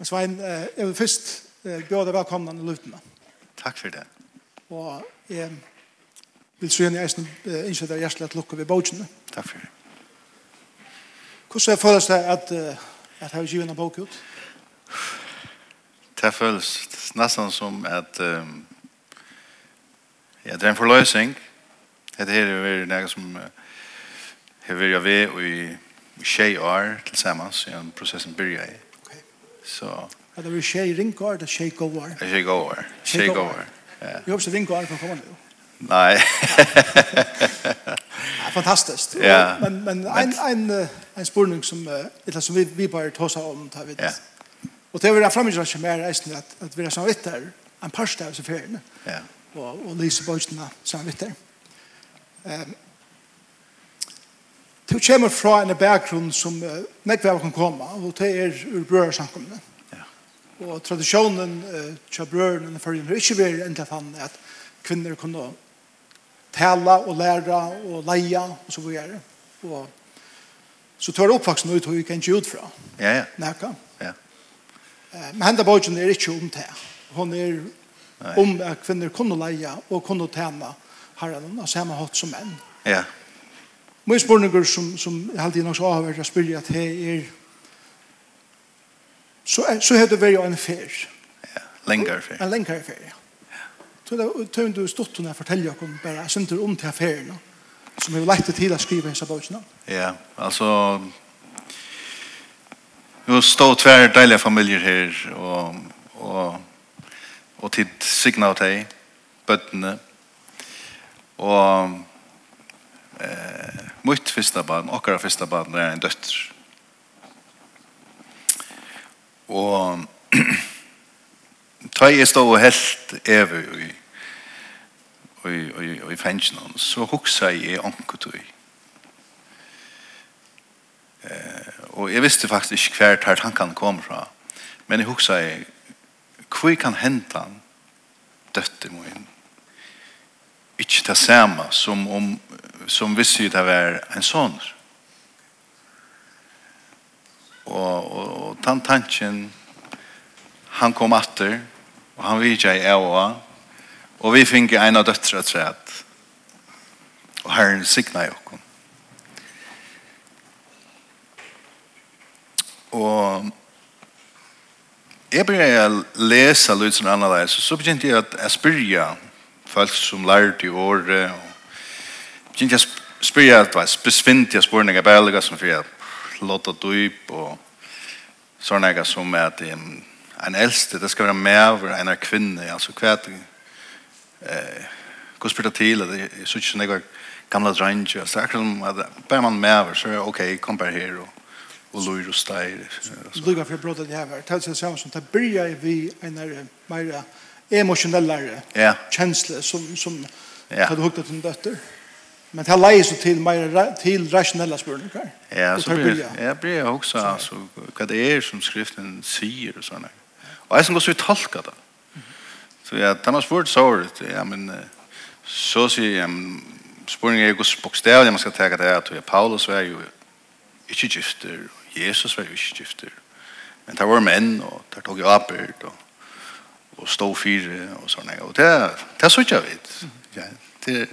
Men Svein, jeg vil først bjøre deg velkommen i lutene. Takk for det. Og jeg vil så gjerne jeg innskytte deg hjertelig at lukke ved bøkene. Takk for det. Hvordan føles det at, at jeg har givet en bok ut? Det føles nesten som at um, ja, det er en forløsning. Det her er noe som har vært ved i tjej år tilsammans i en processen börjar i. Så... Ja, det var tjej ringkar, det tjej gåvar. Tjej gåvar. Tjej gåvar. Ja. Jag hoppas att ringkar kan komma nu. Nej. ja, fantastiskt. Ja. Men, men en, en, en spurning som, eller som vi, vi bara tåsar om, tar vi det. Ja. Och det var det framgångsrande som är resten att, att vi är som vittar en par parstad av sig Ja. Och, och lyser böjterna som vittar. Um, Du kommer fra en bakgrunn som uh, nekve av kan komme, og det er ur brødersamkommende. Ja. Og tradisjonen uh, til brøderne i førjen har ikke vært enda fann at kvinner kunne tala og læra og leia og så videre. Og så tar det oppvaksen ut og vi kan ikke ut fra. Ja, ja. Nekka. Ja. Uh, men henne bogen er ikke om det. Hun er Nei. om at kvinner kunne leia og kunne tjene herren og samme hatt som menn. Ja. Ja Min spørninger som, som jeg alltid nok så avhørt jeg spyrir at hei er så, er, så heter det vært en fer. Ja, lengre fer. En lengre fer, ja. Så det var du stått henne og fortelle om bare synder om til affæren som har lagt det til å skrive hans bøkene. Ja, altså vi har stått tver deilige familier her og, og, og tid signa av deg bøttene og eh, mitt fyrsta barn, okkara fyrsta barn, er en døtter. Og ta jeg stod og helt evig i, i, i, i fengsen, så huksa jeg onkutøy. Eh, og jeg visste faktisk ikke hver tar tankene kom fra, men jeg huksa jeg, hvor kan hente han døtter min ikke det samme som, om, som visste det var en sånn. Og, og, og den tanken, han kom atter, og han vidtja i Ewa, og vi finner en av døttra træt, og herren signa i okken. Og jeg begynte å lese litt sånn annerledes, så begynte jeg å spørre folk som lærte i året. Og jeg kan spyrja at det var besvintige spørninger bæliga som fyrir låta dyp og sånne jeg som er at en, en eldste, det skal være med over en kvinne, altså hva er det? Eh, hva spyrir det til? Jeg synes ikke jeg gamla drange, så akkurat som at bare man med over, så er det ok, kom bare her og og lur og steir. Lugga for brodet det her, det er samme som det byrja vi en mer emotionellare ja. känslor som, som ja. hade huggat din dötter. Men det här lejer sig till, mer, till rationella spurningar. Ja, så blir, ja, blir jag också. Alltså, vad det är som skriften säger och sådana. Och jag som går så uttolka det. Så ja, det har svårt såret. Ja, men så säger jag, spurningar är hos bokstäver man skal tänka det at ja, Paulus var jo ikke gifter, Jesus var jo ikke gifter. Men det var menn, og det tog jo apert og og stå fire og sånne. Og det, det er så ikke jeg vet. Ja, det,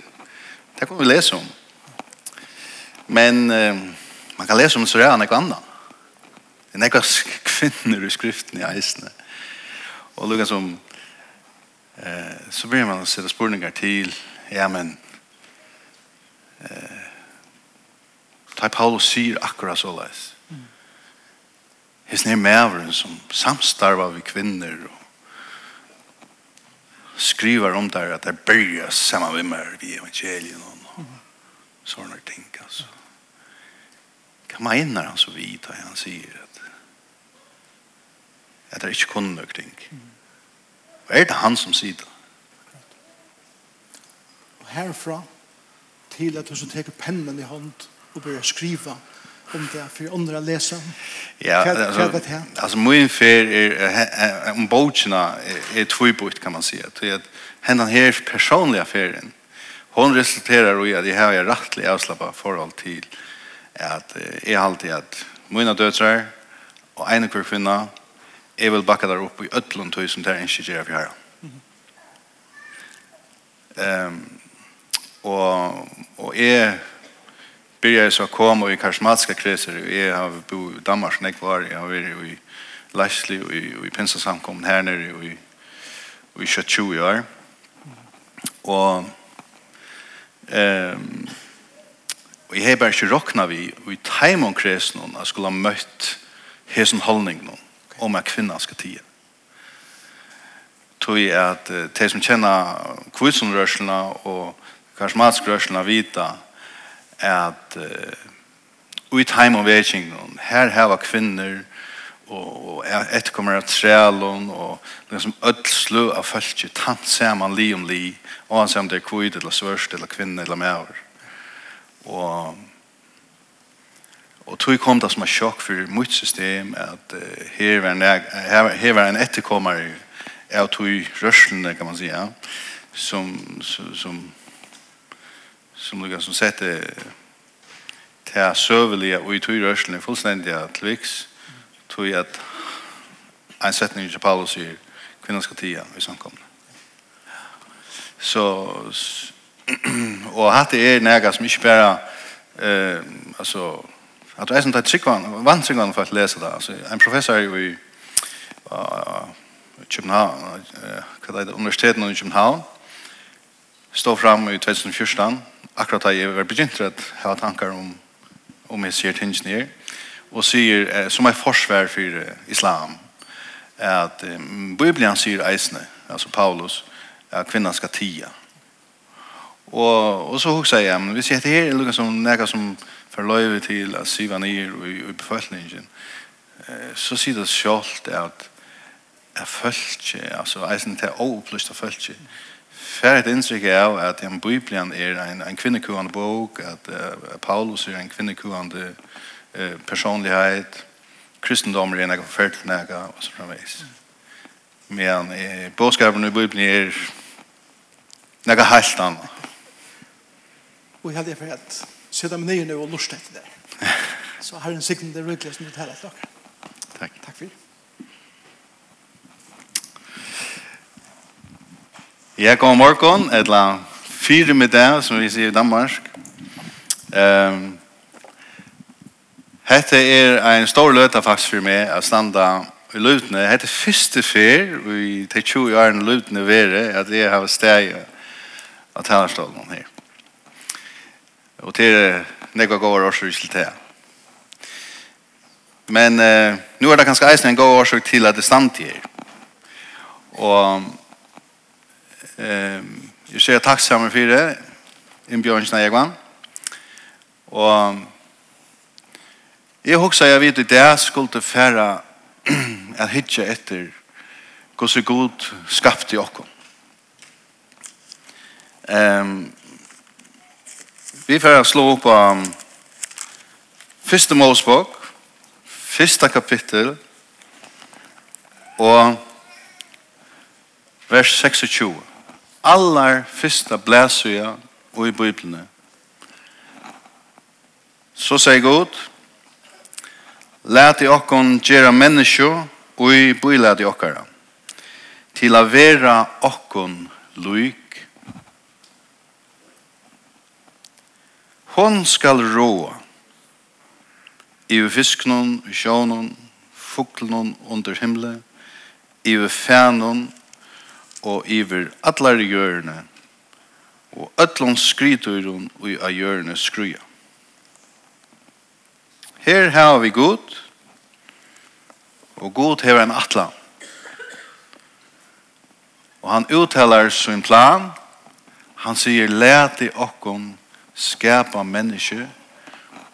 det kan vi lese om. Men eh, man kan lese om så det er noe annet. Det er noen kvinner i skriften i eisene. Og lukket som eh, så blir man å sette spørninger til ja, men eh, ta Paulus sier akkurat så leis. Mm. Hesne er mævren som samstarva vi kvinner og skriver om där att det börjar samma med mer vid evangelien og sånne ting. Alltså. Kan man in han så vid han sier at att det är kun nok ting. Og er det han som sier det? Och härifrån till att du så tar pennan i hand och börjar skriva om det för andra läsa. Ja, alltså alltså min fel är om bochna är tvåbort kan man säga. Det är henne här personliga affären. Hon resulterar i att det här är rättligt avslappa förhåll till att är alltid att mina döttrar och en kvar kvinna är väl backa där uppe i Ötlund hus som det där initierar vi här. Ehm och och är började så komma i karismatiska kriser. og jeg har bo i Danmark när var. Jag har varit i Leisli og i, i Pinsasamkommen her nere og i, och i 20 år. Og um, Og jeg har bare ikke råkna vi, og i teim om kres noen, jeg skulle ha møtt hesen holdning noen, om at kvinna skal tie. Tog jeg at de som kjenner kvidsomrørselene og karismatisk rørselene vita, at uh, time of og vekingen, her heva kvinner og, og etterkommer av trælun og liksom ødslu av fölkje, tant saman li om li, og han saman det er kvid, eller svørst, eller kvinne, eller maur. Og Og tog kom det som er sjokk for mitt system at uh, her, var en, her, her var en etterkommer av tog rørslene, kan man si, ja, som, som, som som lukkar som sette til søvelige og i tog rørselen fullstendig at viks. Tog at en setning i Paulus sier kvinnan skal tia i samkomne. Så og hatt det er nega som ikke bare eh, altså at det er som det er tryggvann vannsingvann for at lese det. Altså, en professor i uh, København uh, hva det universiteten i København stod fram i 2014 akkurat da jeg var begynt å ha tankar om om jeg ser tingene her og sier eh, som er forsvær for eh, islam at eh, Bibelen sier eisene altså Paulus at kvinnan skal tia og, og så husker jeg men hvis jeg heter her er lukka som nega som forløyver til at siva nir og i befolkningen eh, så sier det sjalt at at følge, altså eisen til å opplyste følge, mm får et inntrykk av at en Bibelen er en, en kvinnekuende bok, at uh, Paulus er en kvinnekuende uh, personlighet, kristendom er en av forfølgene, og så fremveis. Men uh, bådskapen i Bibelen er noe helt annet. Og jeg heldig for at sitte med nye nå og lort etter det. Så har en sikkert det rydelig som du taler til dere. Takk. Takk for det. Ja, god morgen, et la fire med det, som vi sier i Danmark. Um, hette er en stor løte faktisk for meg, å standa i løtene. Hette første fyr, i de 20 årene løtene være, at jeg har steg av talerstolen her. Og til nekva gård årsøk til det. Men uh, nå er det ganske eisen en god årsøk til at det stand her. Og Ehm jag säger tack så mycket för det. Inbjörn Snägvan. Och jag husar jag vet det är skulle färra att hitta efter hur så god skapte jag oss. Ehm vi får slå upp på första Mosebok, första kapitel och vers 26 allar fyrsta blæsøya og i Bibelene. Så sier Gud, i okkon gjera menneskjo og i bylati okkara til a vera okkon luik. Hon skal råa i fisknon, i sjånon, fuklnon under himle, i fænon og iver allar hjørne og öllon skryturen og i hjørne skruja. Her har vi god og god har en atlan og han uttalar sin plan. Han sier lete okkom skapa menneske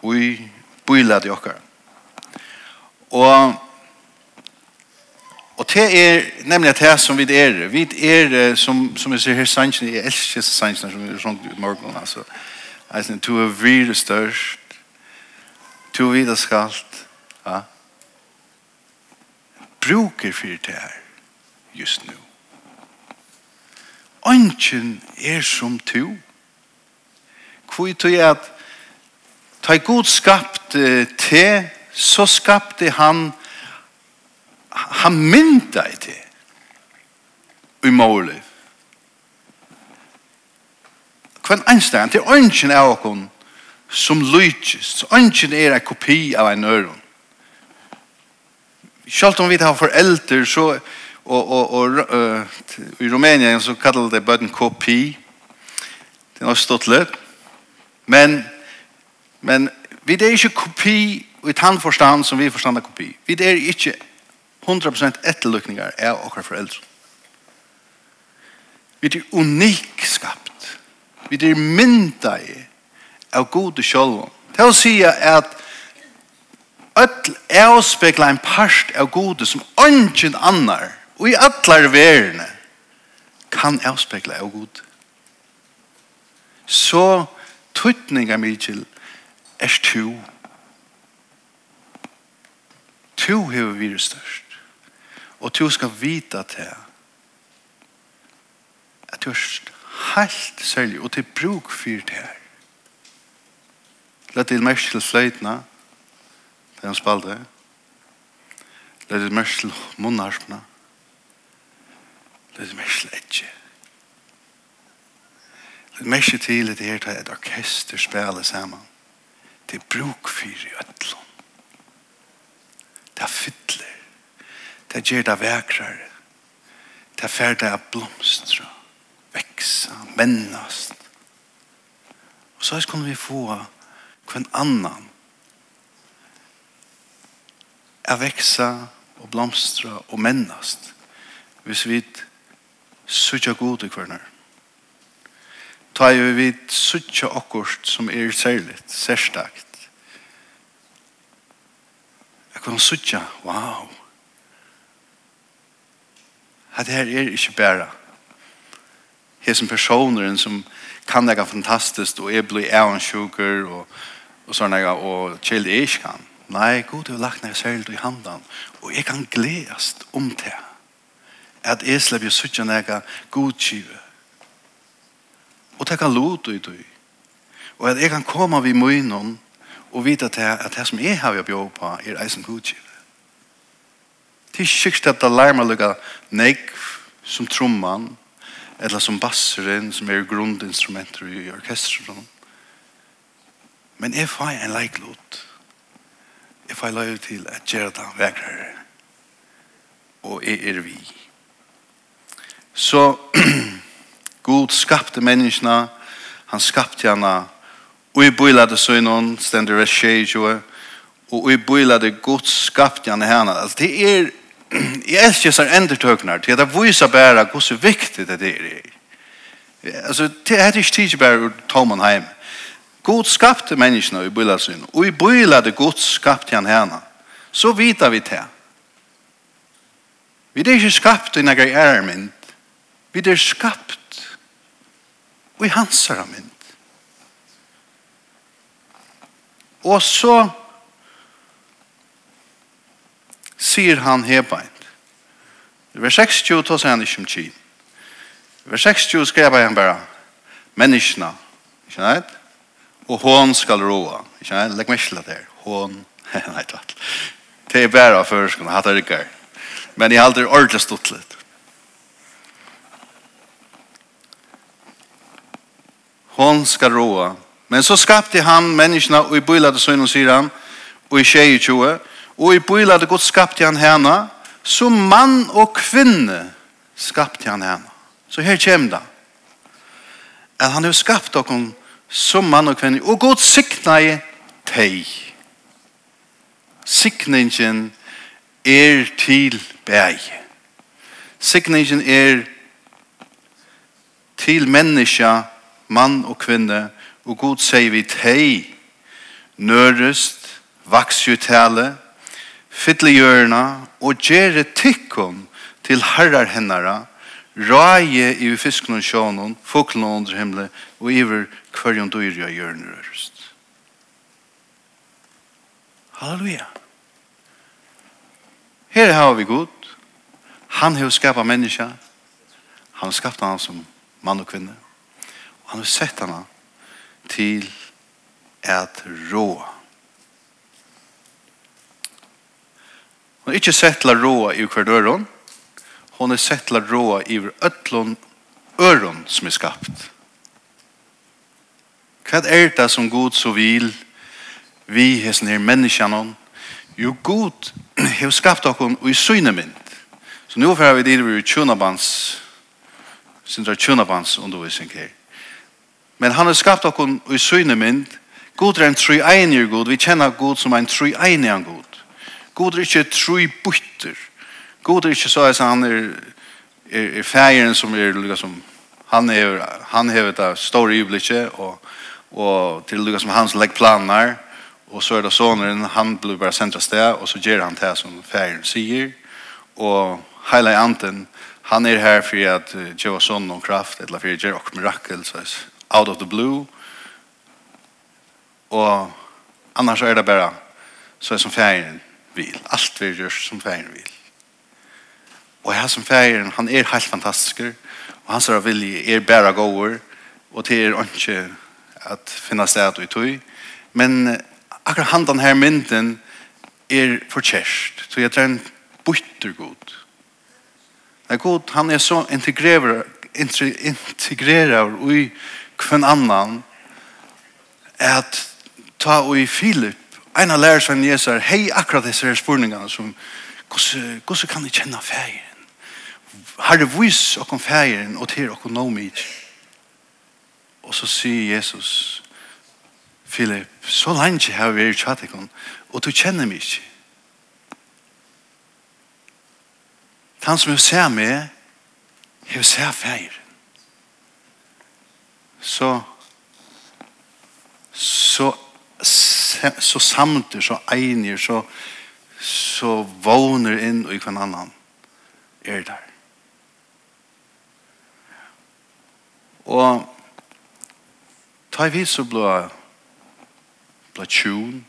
og i bylade okkar. Og Og det er nemlig at det som vi er. Vi er, som, som jeg ser her, sannsyn, jeg elsker sannsyn som vi sånn i morgen, altså. Jeg Eisen, to er vire størst, to er videre skalt, ja. Bruker for det her, just nu. Ønsken er som to. Hvor er det at, ta god skapt te, så skapte han, han mynda i det i måliv. Kvann einstein, til ønsken av okon som lykist, ønsken er en kopi av en øron. Sjalt om vi har foreldre, så og, og, og uh, i Rumænien så kallar det bøtten kopi. Det er nok stått litt. Men, men vi er ikke kopi i tannforstand som vi forstanda kopi. Vi er ikke 100% etterlykninger er okkar foreldre. Vi er unik skapt. Vi er mynda i av gode sjolvom. Det å si at öll avspekla en parst av gode som ønsken annar og i allar verene kan avspekla av gode. Så tøytninga mykjel er to. To hever virus størst. Og du skal vite til at du er helt særlig og til bruk for det her. Lett ditt mest til fløytene, det han spalte. Lett ditt mest til munnarpene. Lett ditt mest til etje. Lett mest til at det her til et orkester spiller sammen. Til bruk for i øtlån. Det er fytler. Det gjør det vekrere. Det fer det blomstra, veksa, mennast. Og så kunne vi få kvann annan a veksa og blomstra og mennast hvis vi sutja god i kvarnar. Ta jo vi sutja okkurt som er særligt, særstakt. Jeg kan sutja, wow, at det her er ikke bare hesen personer som kan det fantastiskt og er blir ævnsjuker og, og sånne og kjeld det ikke kan. Nei, god har lagt ned særlig i handen og jeg kan gledast om det. At jeg slipper suttje nega godkive og det kan lot ut i. Og at jeg kan komme vid munnen og vite at det, at det som jeg har bjør på er eisen godkive Det er sikkert at det larmer lukka negv som tromman, eller som basseren, som er grundinstrumenter i orkestren. Men jeg får en leiklot. Jeg får lov til at gjøre det vekrere. Og jeg er vi. Så God skapte menneskene, han skapte henne, og i bøylade søgnen, stender det skjer jo, og i bøylade Gud skapte henne henne. Altså, det er jeg elsker sånn endertøkner til at det viser bare hvor så viktig det er. Altså, det er ikke tidlig bare ur Tomanheim. God skapte menneskene i bøyla sin, og i bøyla det god skapte han henne. Så vita vi det. Vi er ikke skapt i noen ærmynd. Vi er skapt og i hans ærmynd. Og så sier han hebeint. I vers 60 tar seg han ikke om kyn. I vers 60 skrev han bare, menneskene, ikke sant? Og hon skal roa, ikke sant? Legg meg ikke det her. Hon, nei, tatt. Det er bare for å ha det ikke. Men jeg har aldri ordentlig stått litt. Hon skal roa. Men så skapte han menneskene, og i bøylade sønnen sier han, og i tjej i tjoe, og i bøylade godt skapte han henne, som mann og kvinne skapte han henne. Så her kommer det. At han har skapt dere som mann og kvinne, og godt sikna i teg. Sikningen er til bæg. Sikningen er til menneska, mann og kvinne, og godt sier vi teg, nørest, vaksjutale, jo fytle hjørna og gjere tikkon til herrar hennara, raje i fisken og sjånen, foklen og under himle, og iver hverjon dyrja hjørner ørst. Halleluja. Her har vi god. Han har skapat menneska. Han har skapat han som mann og kvinne. Og han har sett han til at råa. Hon er ikke sett til å råa i hver døren. Hon er sett til å råa i øtlån øron som er skapt. Hva er det som god så vil vi hesten her menneskene? Jo, god har skapt dere i synemynd. Så nå får vi det vi i tjønabans sindra tjunabans undervisning her. Men han har skapt dere i synemynd. God er en trøyenig god. Vi kjenner god som en trøyenig god. God er ikke tru bytter. God er ikke så at han er, er, er feiren som er liksom, han er han hever det store øyeblikket og, og til liksom, som hans legg planar og så er det soneren, han blir bare sentra sted og så gjør han det som feiren sier og heila anten han er her for at uh, gjøre sånn og kraft eller for at gjøre og mirakel så out of the blue. Og annars er det bare så er som feiren vil. Alt vi gjør som feiren vil. Og her som feiren, han er helt fantastisk. Og hans er vilje er bare gåer. Og til er ikke at finne sted i tog. Men akkurat han den her mynden er for. Så jeg tror en bytter god. Det er god, han er så integrerer, integrerer i hvem annan at ta og i Filip en av lærersvennen Jesus er, hei akkurat disse her spurningene som, hvordan kan jeg kjenne fægeren? Herre, vis og om fægeren og til og nå mye? Og så sier Jesus, Philip, så langt har vi vært tjattekon, og du kjenner meg ikke. Han som jeg ser meg, jeg ser fægeren. Så, så så samter, så egner, så, så våner inn i hver annan er der. Og ta vi så blå blå tjun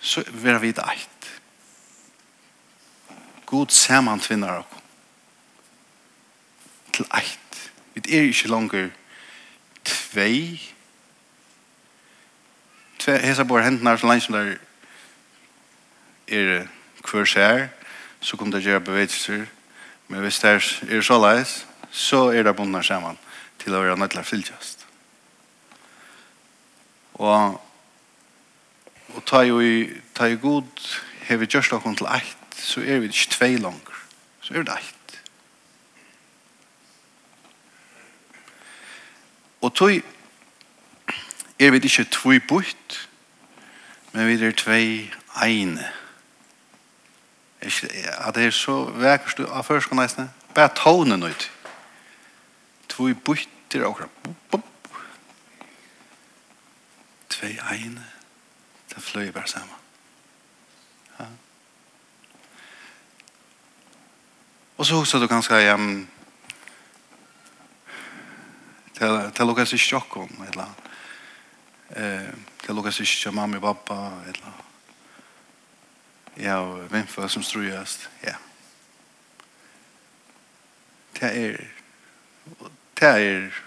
så vera vi eit. God samantvinnar okko til eit. Vi er ikke langer tvei hesa bor hendnar så langt som der er hver sær, så kommer det gjøre bevegelser. Men hvis det er så leis, så er det bundna saman til å være nødt fylltjast. Og, og ta jo i, ta i god, har vi gjørst okkur til eit, så er vi ikke tvei langer. Så er det eit. Og tog er vi ikke tvoi bort, men vi er tvei eine. Ja, det er så vekkert du av først kan neisne. Bare tånen ut. Tvoi bort er akkurat. Tvei eine. Det fløy bare sammen. Ja. Og så husker du kanskje hjem til, til lukkes i sjokken et eller annet eh det lukar sig som mamma och pappa eller ja vem för som strujast? ja det är det är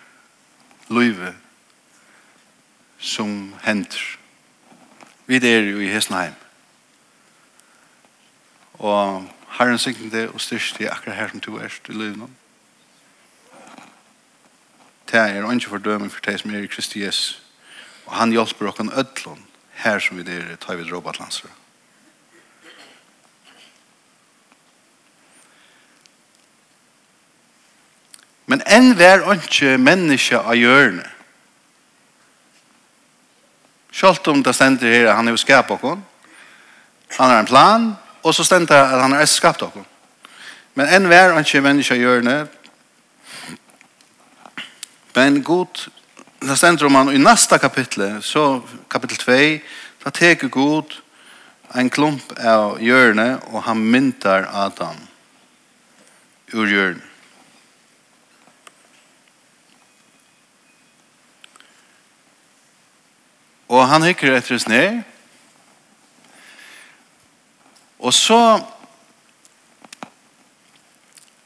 löve som händer vi er jo i Hesnheim og Herren sikten det og styrst det akkurat her som du er i livet Det er ikke for fordømme for det som er i Kristi Jesus. Og han hjelper oss ødlån her som vi der tar vi robotlanser. Men enn vær ikke menneske av hjørne. Selv om det stender her, han er skapet oss. Han har en plan, og så stender det at han er skapt oss. Men enn vær ikke menneske av hjørne. Men god det stender om han i neste kapittel, så kapittel 2, da teker god en klump av hjørne, og han myntar Adam ur hjørne. Og han hikker etter oss ned. Og så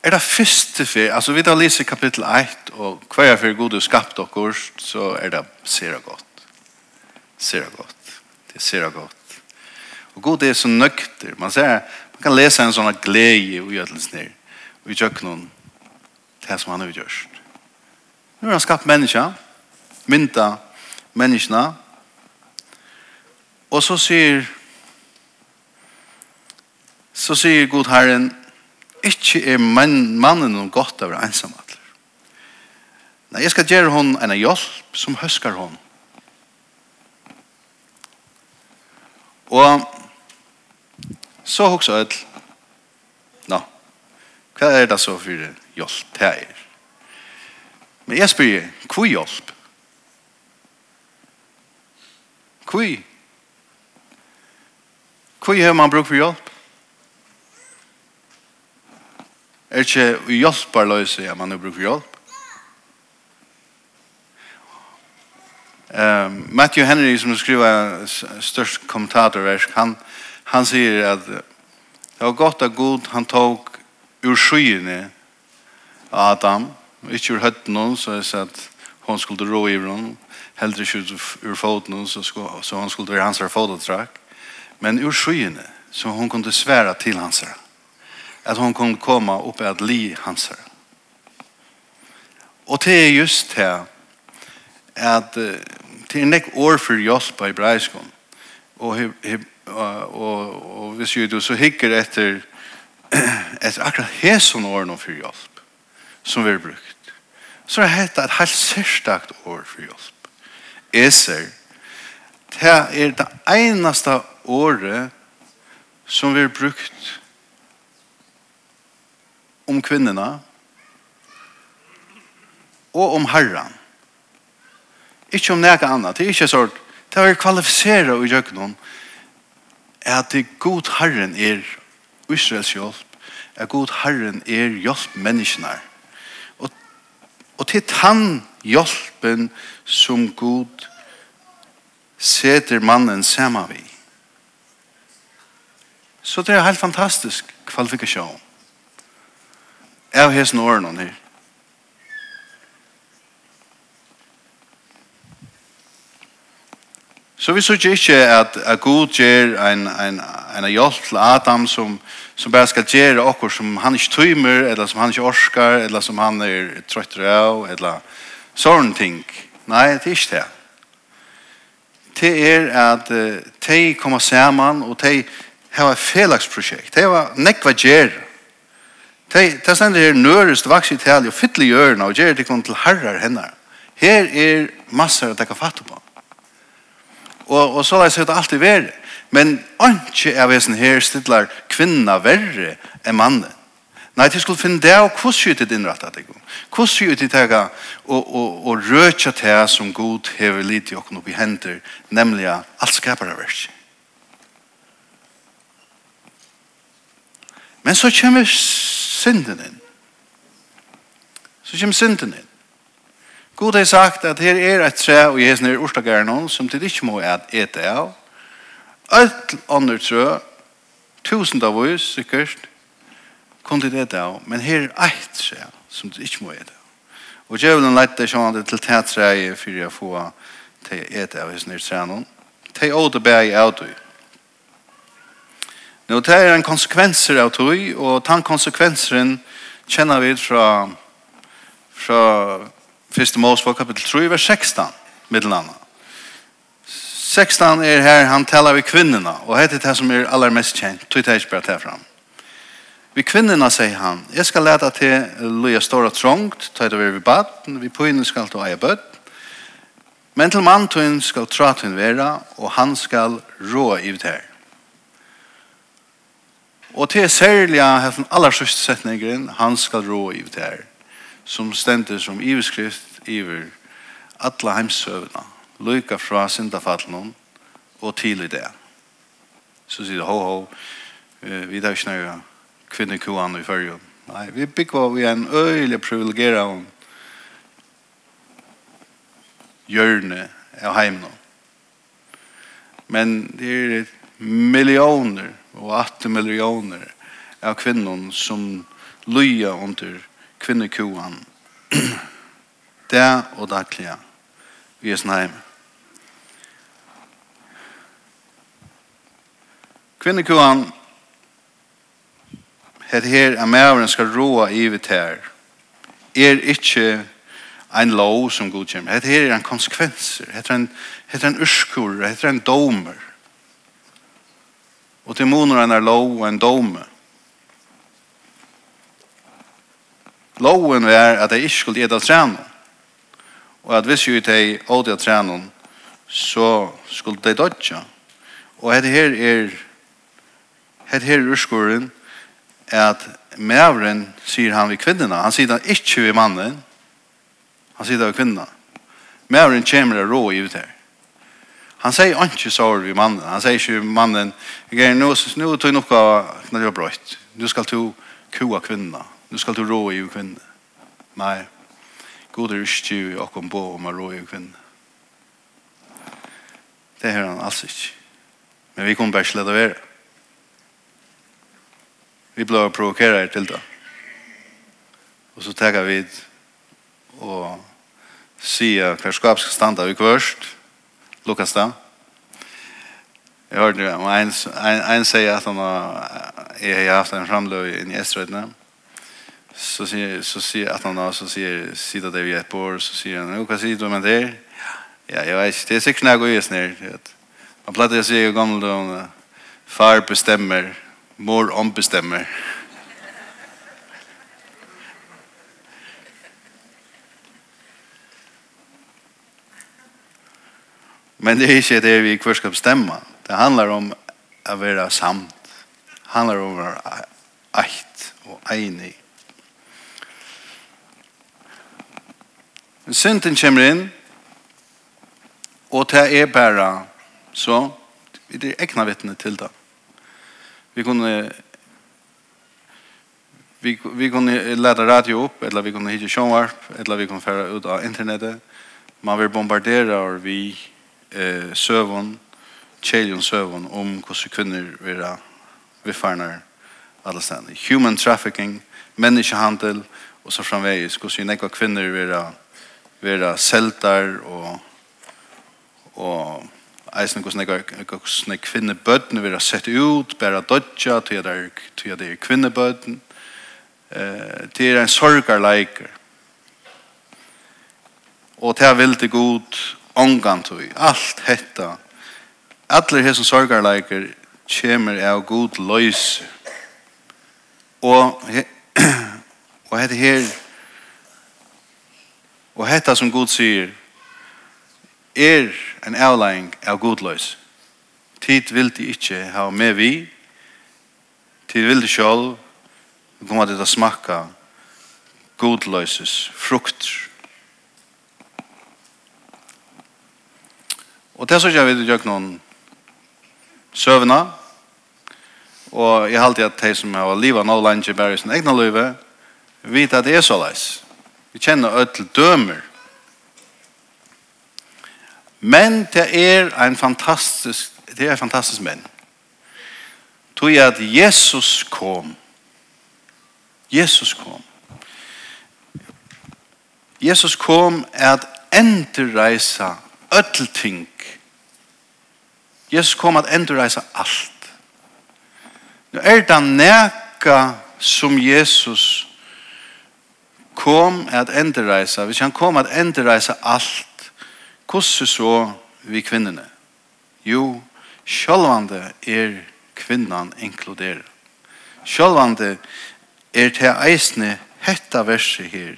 er det første for, altså vi da leser kapittel 1, og hver for god du skapt dere, så er det sere godt. Sere godt. Det er sere godt. Og god er så nøkter. Man, ser, man kan lese en sånn glede i ugjøtelsen her, og i noen det som han har gjort. Nu har han skapt menneska, mynta menneskene, og så sier så sier god herren ikke er man, mannen noen godt av ensamhet. Nei, jeg skal gjøre hon en hjelp som høsker hon. Og så hoksa et Nå, hva er det så for hjelp til er? Men jeg spør, hva hjelp? Hva? Hva har man brukt for hjelp? er ikke hjelparløse, ja, man har brukt for hjelp. Um, Matthew Henry, som skriver størst kommentatorversk, han, han sier at det var godt at Gud, han tok ur skyene av Adam, ikke ur høtten noen, så jeg sa at hon skulle rå i henne, heldre ikke ur foten noen, så, så hon skulle være hans fototrakk, men ur skyene, så hon kunne svære til hans at hon kunne komme opp at li hans her. Og det er just det at det er nek år for hjelp i breiskom. Og, og, og, og hvis du så hikker etter etter akkurat hæsson år nå for hjelp som vi har brukt så er det et helt særstakt år for hjelp. Eser det er det eneste året som vi har brukt om kvinnorna och om herran. Inte om något annat. Det är inte så att det är kvalificerat i jöknen att det god herren är Israels hjälp at god Herren er hjelp menneskene. Og, og til han hjelpen som god seter mannen sammen vi. Så det er helt fantastisk kvalifikasjon av hesen årene her. Så vi sier ikke at, at Gud gjør en, en, en hjelp til Adam som, som bare skal gjøre okkur som han ikke tøymer, eller som han ikke orskar, eller som han er trøtt av, eller sånne ting. Nei, det er ikke det. Det er at uh, de kommer sammen, og de har et felagsprosjekt. De har nekva gjøre. Det stender her nørest vaks i tali og fytle hjørna og gjør det kun til herrar hennar. Her er massar at jeg kan fatte på. Og, og så leis er det alltid verre. Men ikke er vesen her stidlar kvinna verre enn mannen. Nei, de skulle finne det, og hvordan skjer det innrettet det? Hvordan skjer de det og, og, og røtja det som god hever litt i åkken opp i hender, nemlig alt skaper av verset. Men så kommer synden inn. Så kommer synden inn. God har sagt at her er et tre og jeg er orsaker noen som til ikke må ete av. Alt andre tre, tusen av oss sikkert, kunne til ete av, men her er et tre som til ikke må ete av. Og djevelen lette sånn at til tætreie for å få til ete av hos nere tre noen. Til å det bære av det. Nå, det er en konsekvenser av tog, og den konsekvenseren kjenner vi fra, fra 1. Mosebok kapitel 3, vers 16, middelen 16 er her, han taler vi kvinnerna, og det er det som er aller mest kjent, tog det ikke bare til fram. Vi kvinnerna säger han, jag ska lete till loja stora trångt, ta det över bad, baden, vi pojnen skal ta eie bød, Men til mann tog skal tra til vera, och han skal rå i det här. Og til særlig har den aller sørste setningen, han skal rå i det her, som stender som iverskrift iver alle heimsøvna, lykka fra syndafallen og til i det. Så sier det, ho, ho, vi tar ikke nøyre kvinnekuan i fyrjon. Nei, vi bygger vi en øyelig privilegera om hjørne av heimna. Men det er millioner og 8 millioner av kvinnon som lyja under kvinnekuan det og daglige vi er snøy kvinnekuan het her er mævren skal råa i vitt her er ikkje ein lov som godkjem het her er en konsekvenser het er en, het er en urskur het er en domer og til moner en er lov og en dome. Loven er at jeg ikke skulle gjøre trene, og at hvis jeg ikke ådde trene, så skulle de dødja. Og dette her er Hette her urskoren er at mævren sier han ved kvinnerna. Han sier det ikke ved mannen. Han sier det ved kvinnerna. Mævren kommer og rå i ut her. Han sier ikke så vi mannen. Han säger ju mannen, jeg är nå så nu tog nog når det var brøtt. Du skal du kua kvinna. Du skal du rå i kvinna. Nei. God er ikke och åkken på om å rå i kvinna. Det hör han alls ikke. Men vi kommer bare slett slida över. Vi blir provokerade til det. Og så tenker vi og sier hver skap ska stanna i kvörst. Lukas da. Jeg hørte om en, en, en sier at han har, jeg har haft en framløy inn i Estrøytene. Så sier, så sier at han har, så sier, sier det vi er på så sier han, hva sier du med det? Ja, jeg vet ikke, det er sikkert når jeg går i snir. Man pleier å si i gamle dagen, far bestemmer, mor ombestemmer. Ja Men det är ikke det vi kvar skal bestämma. Det handlar om å være samt. Det handlar om å være eit och enig. Synden kommer inn, og det er bare så, vi er egna vittne til det. Vi kunne vi, vi kunne leta radio opp, eller vi kunne hitte sjånvarp, eller vi kunne færa ut av internettet. Man vil bombardere og vi eh, søvn, kjeljon søvn, om hvordan kvinner vil viffarnar alle stedene. Human trafficking, menneskehandel, og så framvegis, hvordan nekva kvinner vil være seltar og og eisen hvordan nekva hvordan bøtn vil sett ut, bare dotja til at det er kvinnebøtten, eh, til en sorgarleiker. Og til jeg vil god, ångantøy, alt hetta, alle hesen sorgarleiker kommer av god løys. Og, og hette her, og hetta som god sier, er en avlæring av god løyse. Tid vil de ikke ha med vi, tid vil de selv, komme til å smakka god løyses frukter. Og det så gjør vi det gjør noen søvna. Og jeg har alltid at de som har livet nå langt i bare sin egna liv, vet at det er så leis. Vi kjenner ødel dømer. Men det er en fantastisk, det er en fantastisk menn. Tog at Jesus kom. Jesus kom. Jesus kom at endreisa öll ting. Jesus kom at endurreisa alt. Nå er det neka som Jesus kom at endurreisa. Hvis han kom at endurreisa alt, hvordan så vi kvinnene? Jo, sjølvande er kvinnan inkluderet. Sjølvande er til eisne hetta verset her,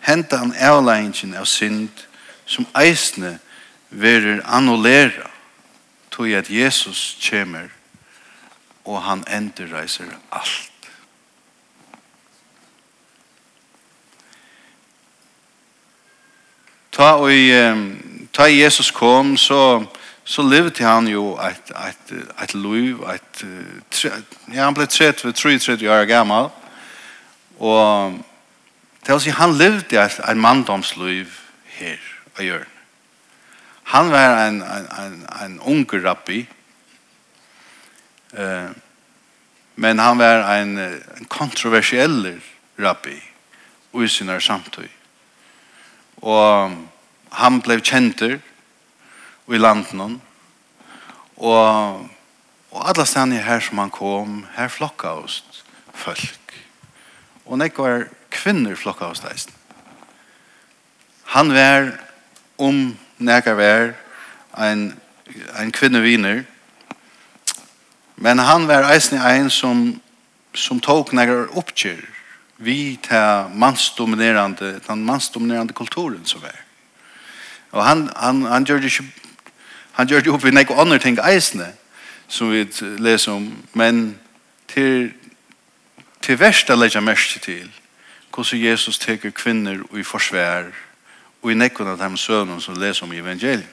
hentan avleggingen av synd, som eisne verer annullera tog at Jesus kommer og han enderreiser alt. Ta og ta Jesus kom så så levde han jo ett ett ett liv ett ja han blev 30 tre år gammal och det å si, han levde et, et manndomsliv her og gjør. Han var en, en, en, en ung rabbi, eh, men han var en, en kontroversiell rabbi i sin samtid. Og han blev kjenter i landen, og, og alle stedene her som han kom, her flokka oss folk. Og nek var kvinner flokka oss deisen. Han var om nekar vær, en, en kvinneviner. Men han var eisen ein som, som tok nekar oppkjør vi ta mansdominerande, den mansdominerande kulturen som var. Og han, han, han gjør det ikke Han gjør det opp i nekko andre ting eisne, som vi leser om, men til, til verst å legge mest til hvordan Jesus teker kvinner i forsvær og i nekken av dem sønnen som leser om evangeliet.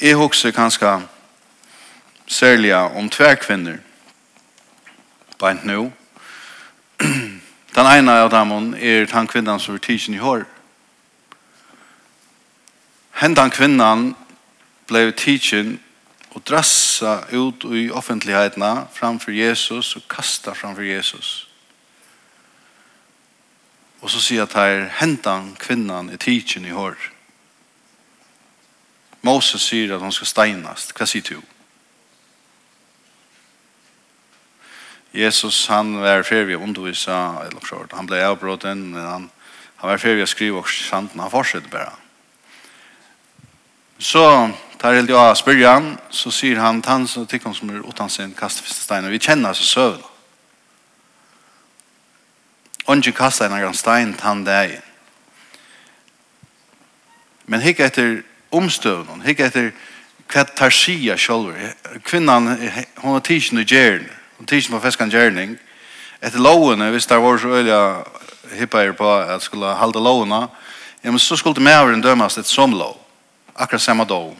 Jeg husker kanskje særlig om tver kvinner beint nå. Den ene av dem er den kvinnan som er tidsen i hår. Hentan kvinnan ble tidsen og drassa ut i offentlighetene framfor Jesus og kasta framfor Jesus. Og så sier at her hentan kvinnan i tidsen i hår. Moses sier at hon skal steinast. Hva sier du? Jesus han var ferdig å undervisa, eller klart, han ble avbråten, men han, han var ferdig å skrive og santen, han fortsetter bare. Så tar helt jeg spør han, så sier han, han som tykker som er utan sin kastet steinen, vi kjenner så søvn ikke kastet en stein tann deg. Men hikk etter omstøvnen, hikk etter hva tar sida sjolver. Kvinnan, hun har tidsen i gjerne, hun tidsen på feskan gjerning. Etter lovene, hvis det var så øyla hippeier på at skulle halda lovene, ja, men så skulle mæveren dømas et som lov. Akkurat samme dom.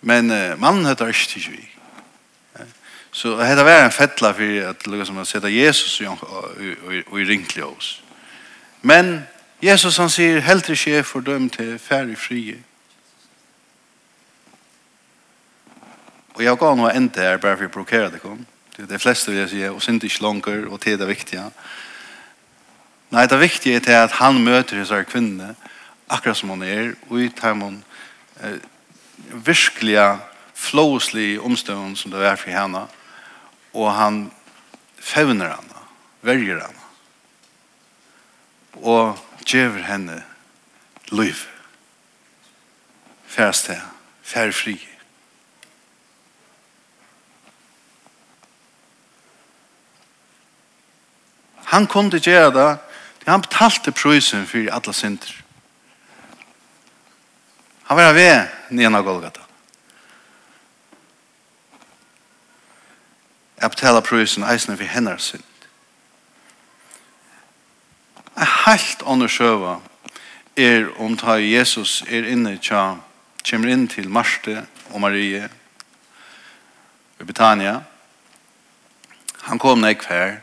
Men uh, mannen heter ikke tidsen vi. Så det var en fettla för att lukka som att sätta Jesus och i i rinkliga oss. Men Jesus han säger helt i chef för döm till färg frie. Och jag gav nog inte här bara för att blokera det kom. Det är flesta vill jag säga och synd inte långt och det är det viktiga. Nej, det viktiga är att han möter dessa kvinnor akkurat som hon är och i timon eh, virkliga flowslig omstånd som det är för henne og han fevner henne, verger henne, og gjør henne liv. Færst her, fær fri. Han kunde gjøre det, han betalte prøysen for alle synder. Han var ved nina Golgata. Jeg betaler prøysen eisene for henne sin. Jeg helt sjøva er om ta Jesus er inne tja, kommer inn til Marte og Marie i Betania. Han kom nek her,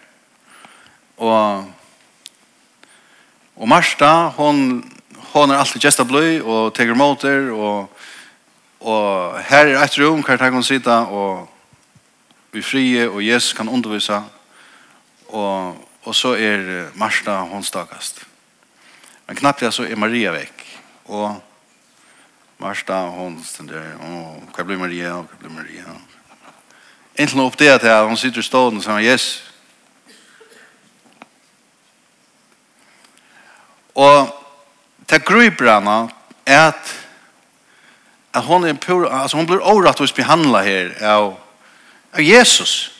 og Og Marsta, hon, hon er alltid gesta bløy og teger motor og, og her er et rom hver tag hon sida og i frie, og Jesus kan undervisa, og, og så er Marsta håndstakast. Men knappt ja, så er Maria vekk, og Marsta håndstender, og hva blir Maria, og hva blir Maria. Enten opp det at hon sitter i stålen og sier, yes. Og det gruper henne er at, at hun, er pur, altså hun blir overrattvis behandlet her av av Jesus.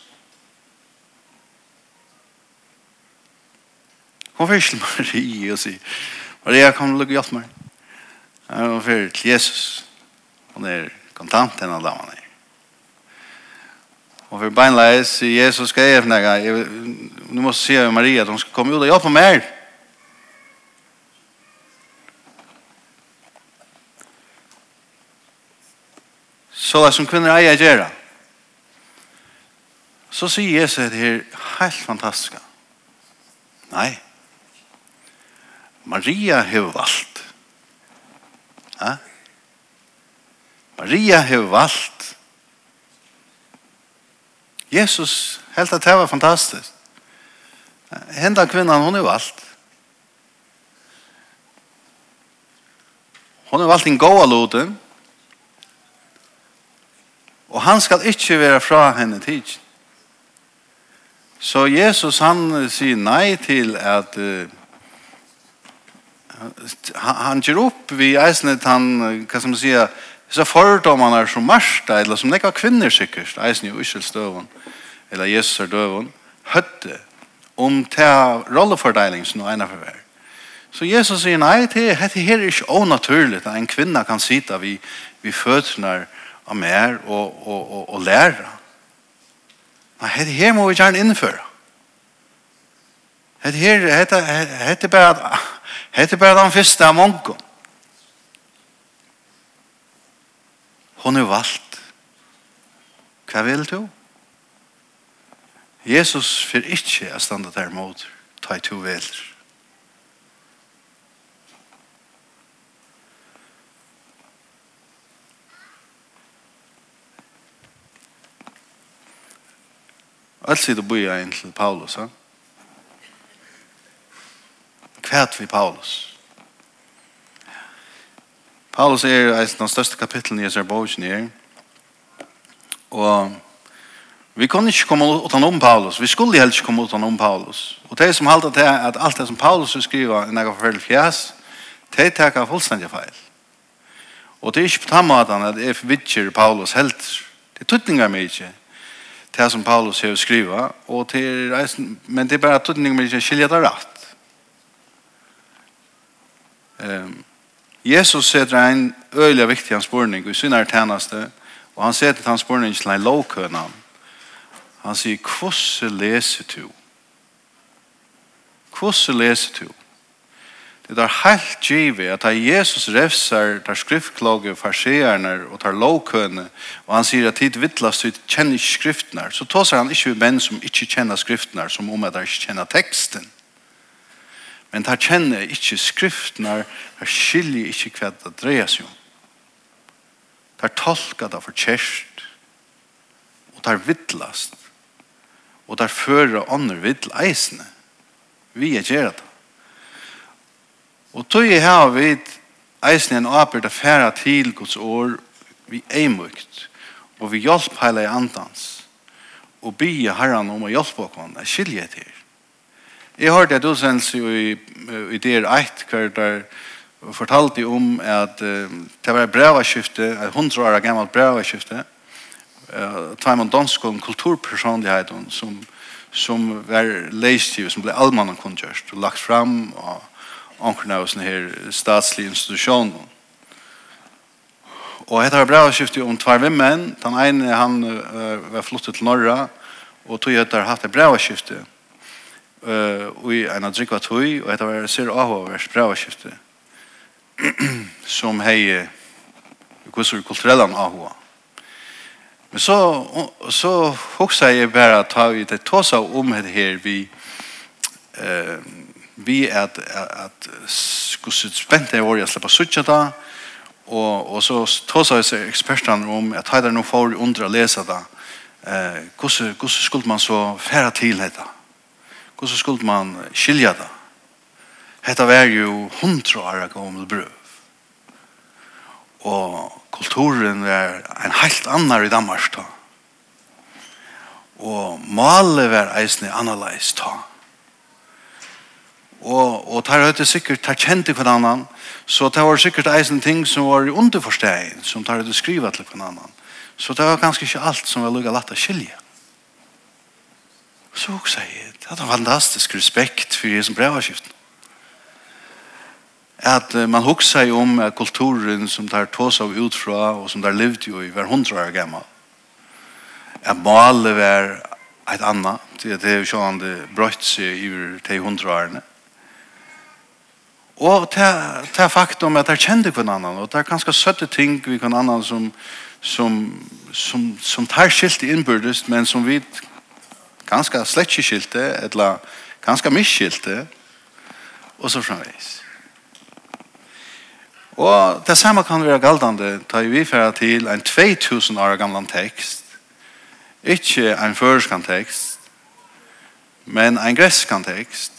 Hun fyrir til Marie og sier, Maria, kom og lukke hjelp meg. Hun fyrir til Jesus. Hun er kontant enn alle damen er. Hun fyrir beinleis, sier Jesus, skal jeg efnega? Nu må jeg si Maria at hun skal komme ut og hjelpe meg. Så det som kvinner eier gjerne så sier Jesus at det er helt fantastisk. Nei. Maria har valgt. Ja? Maria har valgt. Jesus helt at det var fantastisk. Henda kvinnan, hon har valgt. Hon har valgt en gåa loden. Og han skal ikke være fra henne tidsen. Så Jesus han sier nei til at uh, han ger upp vi eisnet han, hva som man sier, så fordommene er som Marsta, eller som nekka kvinner sikkert, eisen i Iselstøven, eller Jesus er døven, høtte om ta rollefordeling som noe ene for Så Jesus sier nei til, dette her er ikke onaturlig at en kvinne kan sitte vi, vi fødsler av mer og, og, og, og lære. Nei, dette her må vi gjerne innføre. Dette her, dette er bare, dette er bare den første av mange. Hun er valgt. Hva vil du? Jesus fyr ikke å standa der mot, ta i to veler. Alt sier du bøyer inn til Paulus, Ha? Kvært vi Paulus. Paulus er et av de største kapitlene i Azerbaijan her. Og vi kunne ikke komme utenom Paulus. Vi skulle helst ikke komme utenom Paulus. Og det som halte til at alt det som Paulus skriver i noen forfølgelig fjes, det tar fullstendig feil. Og det er ikke på den måten at jeg vidtjer Paulus helt. Det er tøtninger meg ikke det som Paulus har skrivet, og til men det er bare at tøtning med ikke skilje det rett. Um, Jesus setter en øyelig viktig hans spørning, og i sin er tjeneste, og han setter hans spørning til en lovkønne. Han sier, hvordan leser du? Hvordan leser du? Det er helt givet at da Jesus refser der skriftkloge farseerne og tar lovkøene, og han sier at tid vittlast ut kjenner ikke skriftene, så tåser han ikke ved menn som ikke kjenner skriftene, som om at de ikke kjenner teksten. Men de kjenner ikke skriftene, de skiljer ikke hva det dreier seg om. De tolker det for kjært, og de vittlast, og de fører ånder vittleisene. Vi er gjerne det. Og tog jeg her vidt eisen en åpert å til Guds år vi eimukt og vi hjelp heila i andans og bygge herran om å hjelpe oss å skilje til. Jeg hørte at du sens i, i der eit hver der fortalte om at uh, det var et brevaskifte, et hundre år gammalt brevaskifte, uh, Taimon Donskon, kulturpersonligheten som, som var leistiv, som ble allmannen kunngjørst, og lagt fram og omkring av sånne her statslige institusjoner. Og hette var bra å skifte om tvær vimmen. Den ene han uh, var flyttet til Norra, og tog hette har hatt et bra å skifte. Uh, og i en av drikva tog, og hette var ser av å være bra å skifte. som hei kusur kulturella av Men så, så hoksa jeg bare ta i det tåsa om det her vi eh, vi at at skulle spent det var jeg slipper switcha da, og, og så tosa sig ekspertene om att hade nog för å lese da, eh hvordan hur skulle man så fære til dette? Hvordan skulle man skilja det Hetta var jo hundre år gammel brøv. Og kulturen var en helt annar i Danmark da. Og malet var eisne annerledes da. Og, og der høyde sikkert, der kjente hver annan, så det var sikkert eisen ting som var underforsteg, som der høyde skriva til hver annan. Så det var ganske ikke alt som var lukka latt å skilje. Så hun sier, det hadde fantastisk respekt for Jesus brevavskiften. At man hugsa jo om kulturen som der tås av utfra, og som der levde jo i hver hundra år gammal. At malet var et annet, det er jo sånn det brøtt seg i de hundra årene. Mm Og det er faktum at jeg kjente hver annan, og det er ganske søtte ting vi hver annan som, som, som, som tar skilt innbyrdes, men som vi ganske slett ikke skilte, eller ganske misskilte, og så framveis. Og det samme kan være galdande, tar vi færa til en 2000 år gammal tekst, ikke en førskan tekst, men en gresskan tekst,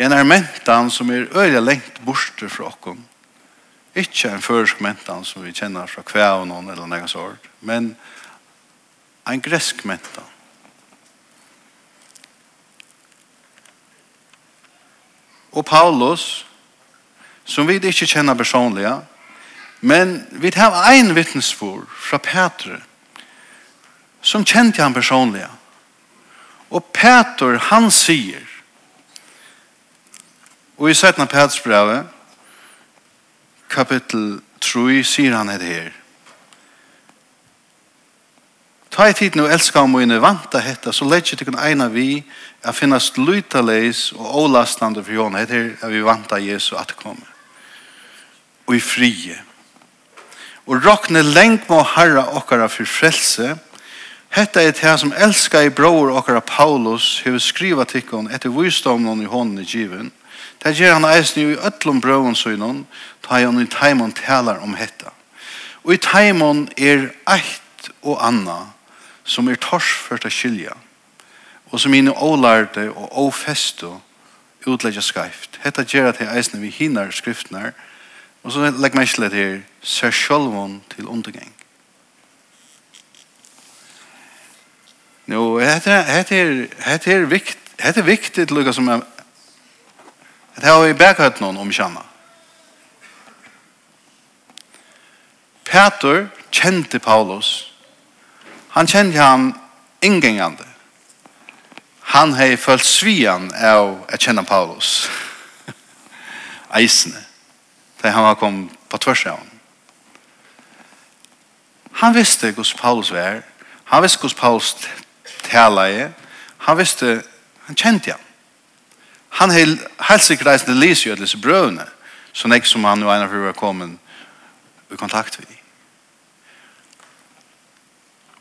en er mentan som er øyla lengt borte fra okkom. Ikke en førsk mentan som vi kjenner fra kvævnån eller nega sort, men en gresk mentan. Og Paulus, som vi ikke kjenner personliga, men vi har en vittnesbord fra Petre, som kjente han personliga. Og Peter, han sier, Og i 17. Petsbrevet, kapittel 3, sier han det her. Ta i tiden og elska om mine vanta hetta, så leit ikke eina vi a finnast lutaleis og ålastande for jona, hetta at vi vanta Jesu at komme. Og i frie. Og råkne lengt må harra okkara for frelse, Hetta er det som elskar i bror okkara Paulus, hever skriva tikkon etter visdomen i hånden i given, Det gjør han eisen i øtlom brøven søgnen, ta han i taimon talar om hetta. Og i taimon er eit og anna som er torsført av skilja, og som inne ålærte og åfeste utlegger skreift. Hetta gjør at jeg eisen vi hinner skriftene, og så legger meg ikke litt her, ser sjølvån til undergeng. Nå, hette er, hette er, hette er viktig, hette er viktig til lukka som At her har vi bækhøyt noen om kjanna. Peter kjente Paulus. Han kjente han inngengande. Han hei følt svian av å kjenne Paulus. Eisene. Da han var kom på tvers av han. Han visste hos Paulus var. Han visste hos Paulus tala i. Han visste, han kjente han han hel helt sikkert reisende lyser jo at disse brøvene, så nek som han og en av var kommet i kontakt med.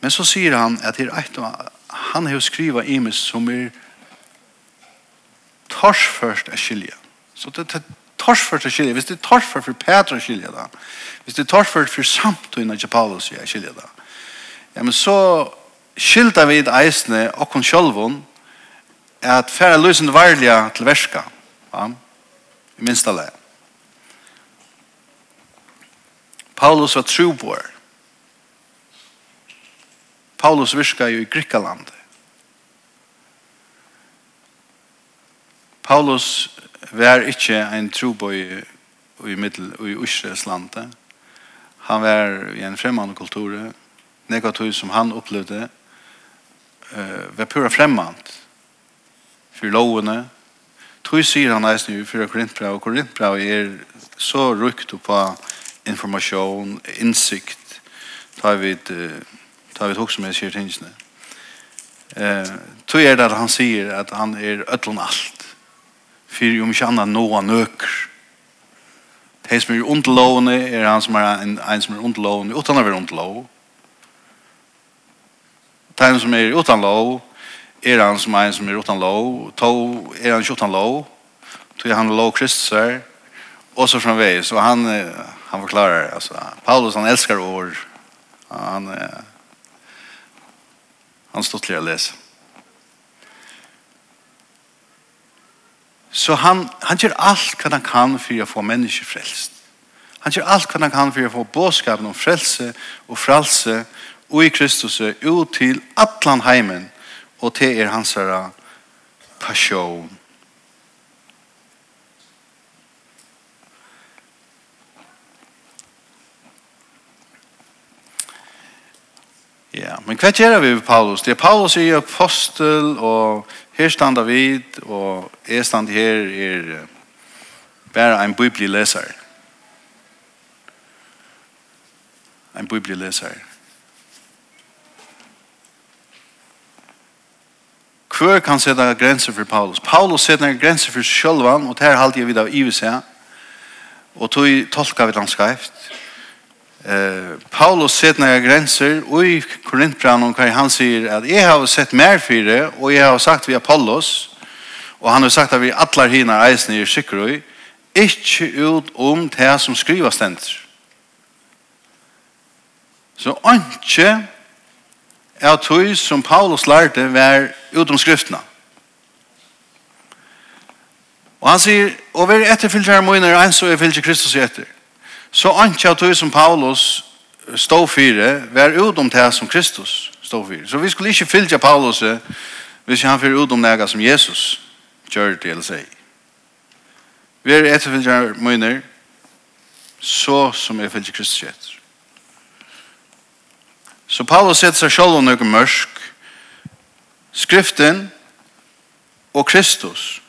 Men så sier han at her eit og han har skriva imes som er tors først er skilja. Så det er tors først er skilja. Hvis det er tors først for Petra er skilja da, hvis det er tors først for samtøyna ikke Paulus er skilja da, ja, men så skilta vi eisne okkon sjolvun at færa løsende varliga til verska. Ja? I minst alle. Paulus var trubor. Paulus virka jo i Grikkaland. Paulus var ikke en trubor i, i, middel, i Israels lande. Han var i en fremmande kultur. Negativ som han opplevde uh, var pura fremmant for lovene. Tog sier han eisen i fyra Korintbrev, og Korintbrev er så rukt på informasjon, innsikt, tar vi et tar vi et som er sier tingene. Eh, tog er det at han sier at han er ødlån alt. For om ikke annet noe nøker. øker. De som er underlovende er han som er en, en som er underlovende uten å være underlov. De som er uten lov er han som en som er utan lov, to er han ikke utan lov, tog han lov Kristus her, og så framveg, så han, han forklarer, altså, Paulus han elskar ord, han, han stod til å lese. Så han, han gjør alt hva han kan for å få mennesker frelst. Han gjør alt hva han kan for å få bådskapen om frelse og frelse og i Kristus ut til atlan heimen og til er hans herre passion. Ja, men hva gjør vi med Paulus? Det er Paulus er apostel, og her stand David, og jeg stand her er bare en bibelig. En bibelig. Hver kan sätta gränser för Paulus? Paulus sätter en gränser för självan och det här halvt jag vid av Ives här. Och tog tolka vi hans skrift. Uh, Paulus sätter några gränser och i Korintbran och han säger att jag har sett mer för det och jag har sagt vi Apollos och han har sagt att vi alla hina eisen i Sikroi inte ut om det som skrivas ständer. Så inte av tog som Paulus lærte var utom skriftene. Og han sier, og vi er etterfylgjere møyner, en så er fylgjere Kristus etter. Så anki av tog som Paulus stod fire, var utom det som Kristus stod fire. Så vi skulle ikke fylgje Paulus hvis han fyrir utom det som Jesus gjør det eller sier. Vi er etterfylgjere møyner, så som er fylgjere Kristus etter. Så Paulus setter seg selv under mørk, skriften og Kristus.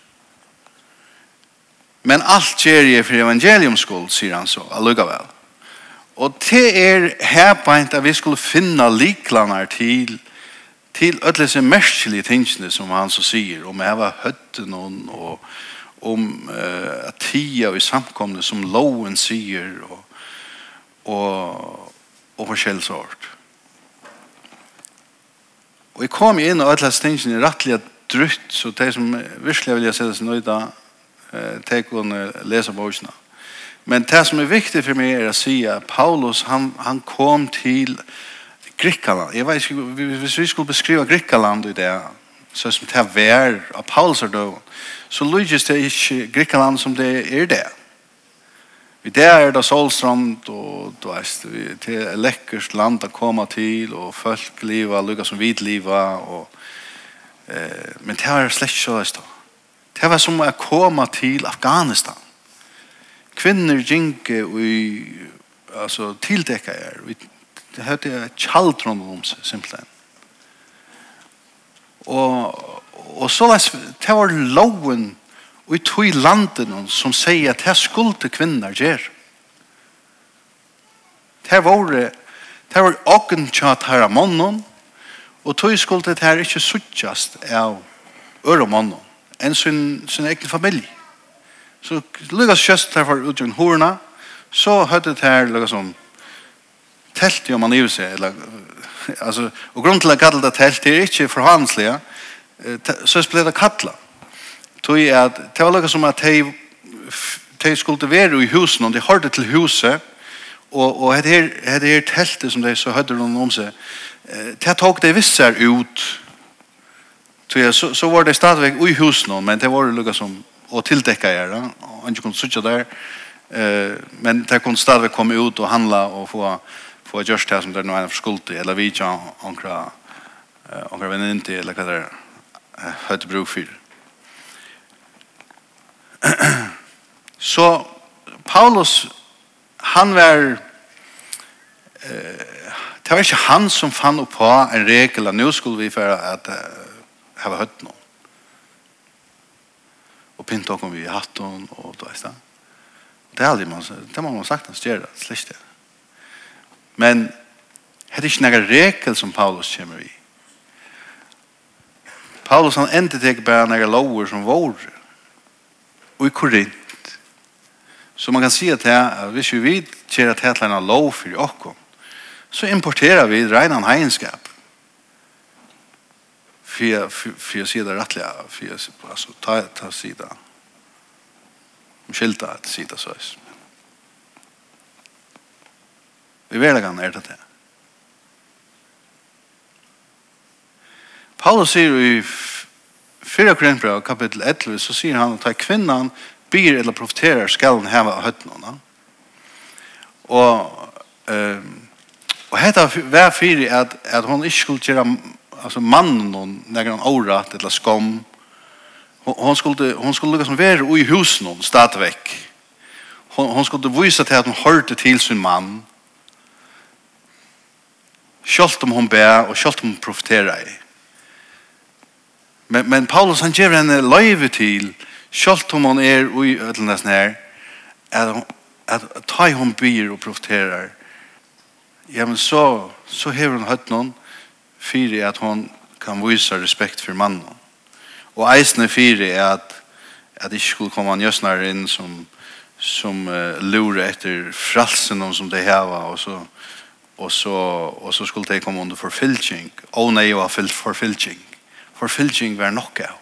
Men alt gjør jeg for evangeliumsskuld, sier han så, allugavel. Og det er herbeint at vi skulle finne liklene til til alle disse merkelige tingene som han så sier, om jeg var høtte noen, og om uh, at tida i samkomne som loven sier, og, og, og forskjellig sort. Og jeg kom inn og alle hans tingene rettelig drutt, så de som virkelig vil jeg se det som nøyda, de kunne lese bøkene. Men det som er viktig for meg er å si at Paulus, han, han kom til Grekland. Jeg vet ikke, hvis vi skulle beskrive Grekland i det, så som det er vær av Paulus er døven, så lykkes det ikke Grekland som det er det. Vi der er det solstrand, og du veist, vi til ett lekkert land å komme til, og folk liva, lukka som vid liva, og, eh, men det er slett ikke det. Det var som å komme til Afghanistan. Kvinner gikk og altså, tildekka er, vi, det hørte jeg kjaldron om seg, simpelthen. Og, og så det var loven Og i tog landen som sier at her skulle kvinner gjøre. Det var det var åken tjatt her av mannen, og tog skuld det her ikke suttjast av øre mannen, enn sin, sin egen familie. Så lukas kjøst her for utgjøren horna, så høyde det her lukas som telt jo man i seg, eller, altså, og grunnen til å kalla det telt, det er ikke forhandelslige, så ble det kattla tog at det var lukket som at de, de skulle være i husen, og de hørte til huset, og, og det her, det her teltet som de så hørte noen om seg, det tok de visst seg ut, tog jeg, så, så var det stadigvæk i husen, men det var lukket som, å tildekket jeg, og han kunne sitte der, men det kunne stadigvæk komme ut og handla og få, få gjørst det som det er noe skuldt eller vi ikke ankra, ankra venninti, eller hva det er, høyt bruk for. så Paulus, han var, eh, det var ikke han som fann opp på en regel, at nå skulle vi for at jeg var høtt noen. Og pynt dere vi i hatten, og det er det. Det er aldri man, det må man sagt han styrer, slik det. Men det er ikke noen regel som Paulus kommer i. Paulus han endte ikke bare noen lover som vårer og i Korint. Så man kan si at her, hvis vi vet kjer at hetlein er lov for okkom, så importerar vi reinan hegenskap. Fyra, fyra sida rattliga, fyra, altså, ta, ta sida. Skilta et sida søys. Vi verlegan er det det. Paulus sier i 4 Korintbrev kapitel 11 så sier han at kvinnan byr eller profiterer skal han heva av høttene. Og, eh, og hette var fyrir at, at hun ikke skulle gjøre altså mannen hon när han orat eller skom hon, hon skulle hon skulle liksom vara i husen hon stadväck hon, hon skulle visa till att hon hörde till sin man Kjolt om hon ber och kjolt om hon profiterar i. Men, men Paulus han gjør henne løyve til, selv om hun er ui ødelnes nær at, at, at ta hun byr og profiterer, ja, men så, så hever hun høtt noen for at hun kan vise respekt for mannen. Og eisne fyrir er at, at ikke skulle komme en jøsner inn som, som uh, lurer etter fralsen som de hava og så, og så, og så skulle de komme under forfylking. og nei, var forfylking forfylging var nok av.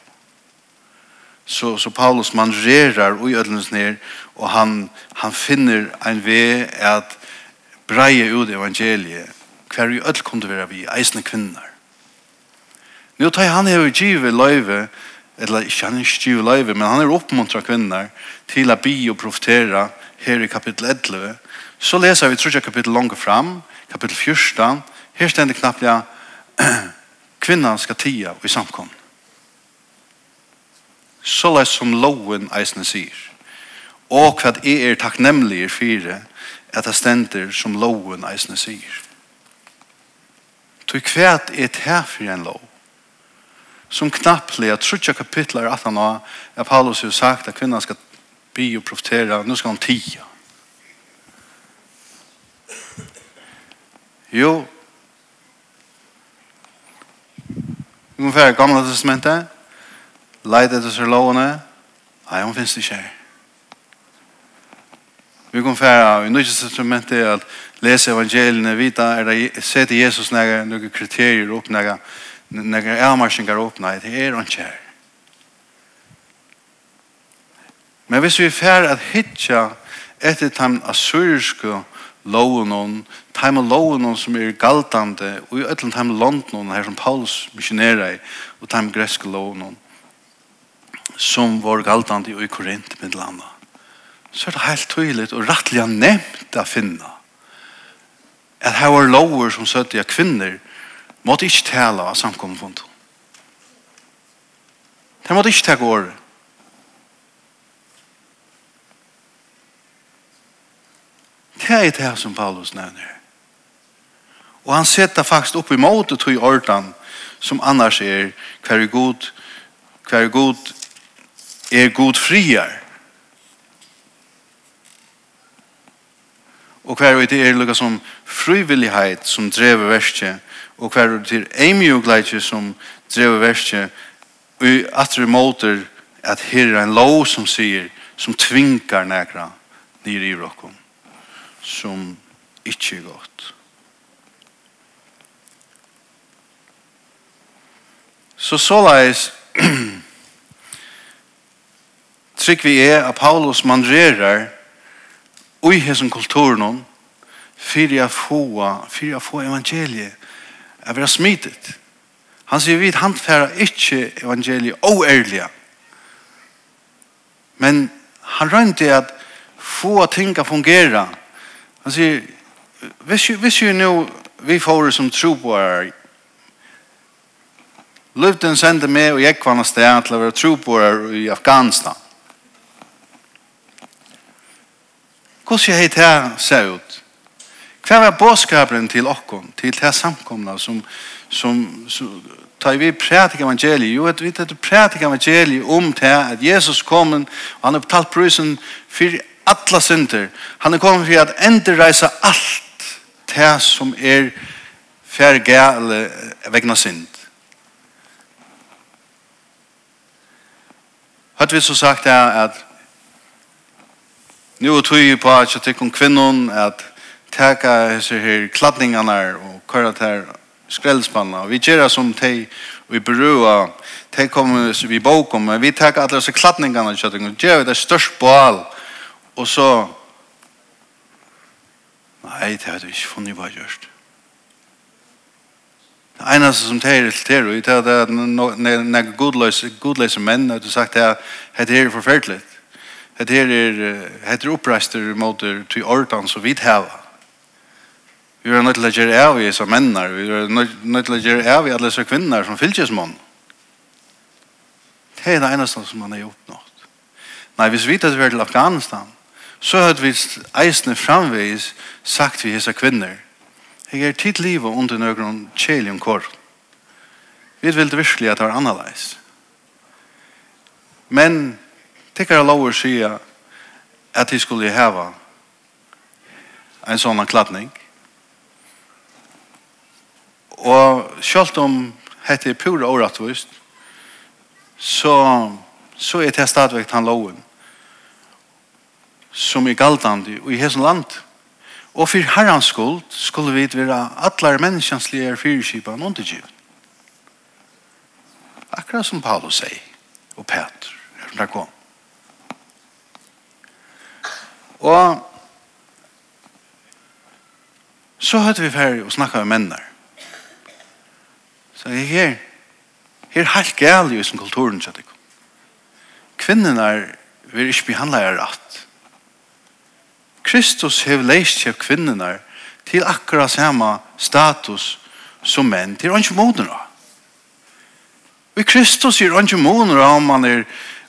Så, så Paulus manrerar ui ødlens ned, og han, han finner en ve at breie ut evangeliet, hver i ødl kunne være vi, eisne kvinner. Nå tar han hever givet løyve, eller ikke han er ikke løyve, men han er oppmuntret kvinner til å bi og profetere her i kapittel 11. Så leser vi, trodde kapittel langt fram, kapittel 14. Her stender knappt ja, kvinnan skal tia i samkom. Så lest som loven eisne sier. Og hva jeg er takknemlig i fire, at det stender som loven eisne sier. Tog hva er det for en lov? Som knapplig jeg at trutja kapitler at han har at Paulus har sagt at kvinnan skal by og profetera, nu skal han tia. Jo, Vi må fære gamle testamentet, Leid etter seg lovene, nei, hun finnes ikke her. Vi kan fære i nødvendig testamentet at lese evangeliene, vita, er det se til Jesus nægge noen kriterier opp, nægge, nægge avmarskinger opp, nei, det er han ikke her. Men hvis vi fære at hitja etter den assyriske loven on time loven hon som er galtande, og i ötlen time London hon, her som Paulus missionera i, og time greske loven hon, som var galtande og i Korint med landa. Så er det helt tydelig og rettelig nevnt å finne at her var lover som søtte av kvinner måtte ikke tale av samkommet. De måtte ikke tale året. Det er det som Paulus nevner. Og han setter faktisk opp i måte til ordan som annars er hver god, hver god er god friar. Og hver det er lukka som frivillighet som drever verskje og hver det er eimjogleitje som drever verskje og atre måter at her er en lov som sier som tvinkar nekra nir i rokken som ikke er godt. Så såleis trygg vi er at Paulus manrerar ui hesen kulturen fyrir jeg få, fyrir jeg få evangeliet er vera smitet. Han sier vi handfæra ikkje evangeliet oærlige. Men han rønte at få ting a fungera Han sier, hvis jo nå vi får som tro på her, Løvden sendte meg og jeg kvann sted til å være tro på her i Afghanistan. Hvordan heit det ser ut? Hva var bådskaperen til okken, til det samkomna som, som, som tar vi prætik evangeliet? Jo, at vi tar prætik evangeliet om det at Jesus kom og han har betalt prøysen for alla synder. Han er kommet for at enderreisa alt det som er færgæle vegna synd. Hatt vi så sagt er at nu er tog på at jeg tykker kvinnon at teka hese her kladningarna og køyra ter skrellspanna. Vi gjør som te vi berua, te kommer vi bokom, men vi teka alle disse kladningarna og gjør det størst på Og så Nei, det har du ikke funnet hva gjørst. Det eneste som det er til det er at når godløse menn har du sagt at det er forferdelig. Det er, det er oppreister mot til ordan som vi hava. Vi er nødt til å gjøre av i disse mennene. Vi er nødt til å gjøre av i alle disse kvinner som fylkes med Det er det eneste som man har gjort nå. Nei, hvis vi tar til Afghanistan, så hadde vi eisene framveis sagt vi hese kvinner. Jeg er tid livet under noen kjelium kor. Vi vil virkelig at det var annerleis. Men tikkere lover sier at de skulle heva en sånn kladning. Og selv om dette er pura åretvist, så, så er det stadigvæk han loven som er galtande i hesson land. Og for herrans skuld skulle vi være atler menneskjanslige fyrkipan undergivet. Akkurat som Paulus sier, og Peter, her som det kom. Og så hørte vi ferdig og snakket med mennene. Så jeg her, her er helt gale i sin kulturen, kjøttet. Kvinnerne vil ikke behandle jeg rett. Kristus hev leist kjep kvinnenar til akkurat samme status som menn til ikke modner av. Og Kristus er ikke modner av om man er,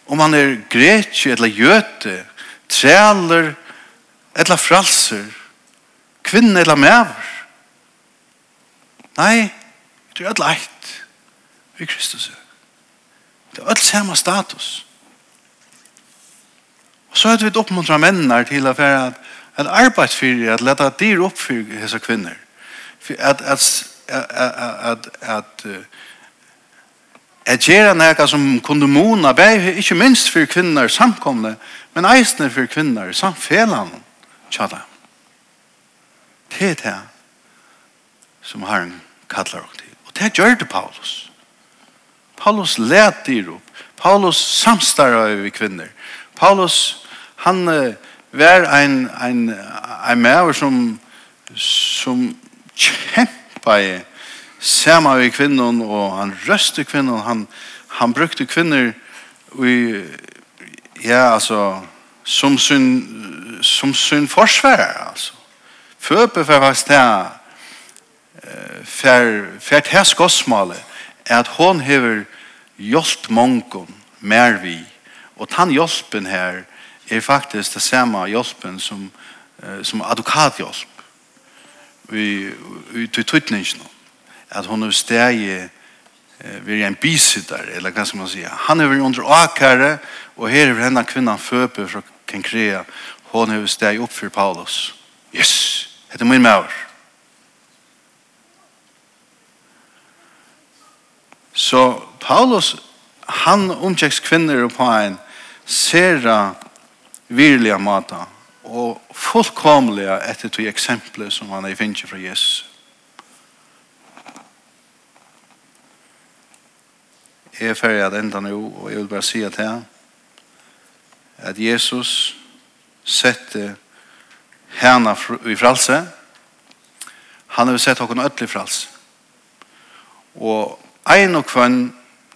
om man er gretje eller gjøte, træler eller fralser, kvinne eller mever. Nei, det er alt leit ved Kristus. Det er alt samme status. Og så hadde vi oppmuntra mennene til å være at, at arbeidsfyrir, at leta dyr oppfyrir hese kvinner. At, at, at, at, at, gjøre noe som kunne mona, ikke minst for kvinner samkomne, men eisne for kvinner samfellan tjada. Det er det som Herren kallar og til. Og det gjør det Paulus. Paulus let dyr opp. Paulus samstarra over kvinner. Paulus, han var ein ein ein mer som, som kjempa i sama vi kvinnen, og han røste kvinnen, han, han brukte kvinner vi ja, altså, som sin, som sin forsvar altså. Føpe for hva sted, for, fer det her skåsmålet, at hon hever hjelpt mongon mer vi, Og den hjelpen her er faktisk det samme hjelpen som, uh, som advokathjelp i, i tøytningen. At hun er steg eh, vi er en bisitter, eller hva skal man si. Han er under akare, og her er henne kvinnan føpe fra Kenkrea. Hun er steg opp for Paulus. Yes, det er min maur. Så Paulus, han omkjeks kvinner på en sera virliga mata og fullkomliga etter to eksempler som han er finnes fra Jesus. Jeg er ferdig at enda nå, og jeg vil bare si at her at Jesus sette henne i fralse han har sett henne ødelig fralse og en og kvann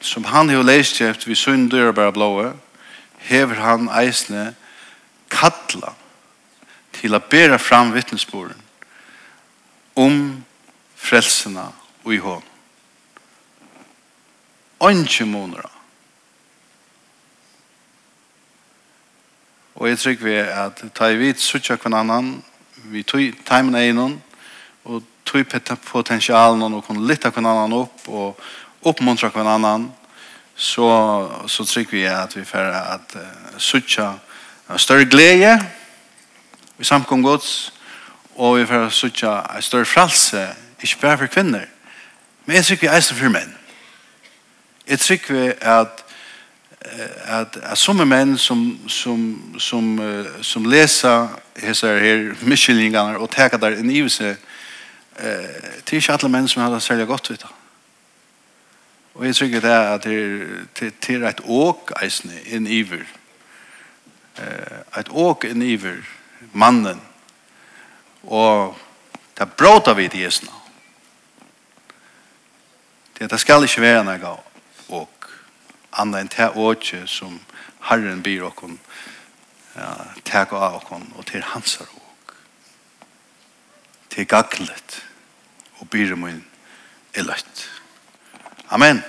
som han har leist kjeft vi synder og bare blåe, hever han eisne kattla til å bæra fram vittnesboren om frelsena og i hånd. Åndsje måneder. Og jeg tror vi at ta i vidt suttja kvann annan, vi tog timen einon, og tog potensialen og kunne lytta kvann annan opp og oppmuntra kvann annan, så, så tror vi at vi får at uh, suttja større glede i samkom gods og vi får suttja større fralse ikke bare for kvinner men jeg trykker vi eisen for menn jeg trykker vi at at at som menn som som som uh, som lesa hesar her miskillingar og taka der inn i seg eh uh, til alle menn som har det særlig godt vita. Og jeg tror det er at det er et åk eisne, en iver. Et åk, en iver, mannen. Og det bråta vi til jesna. Det, det skal ikke være noe åk. Anna enn det åkje som Herren byr okken ja, teg av okken og til hans åk. Til gaglet og byr min er løtt. Amen.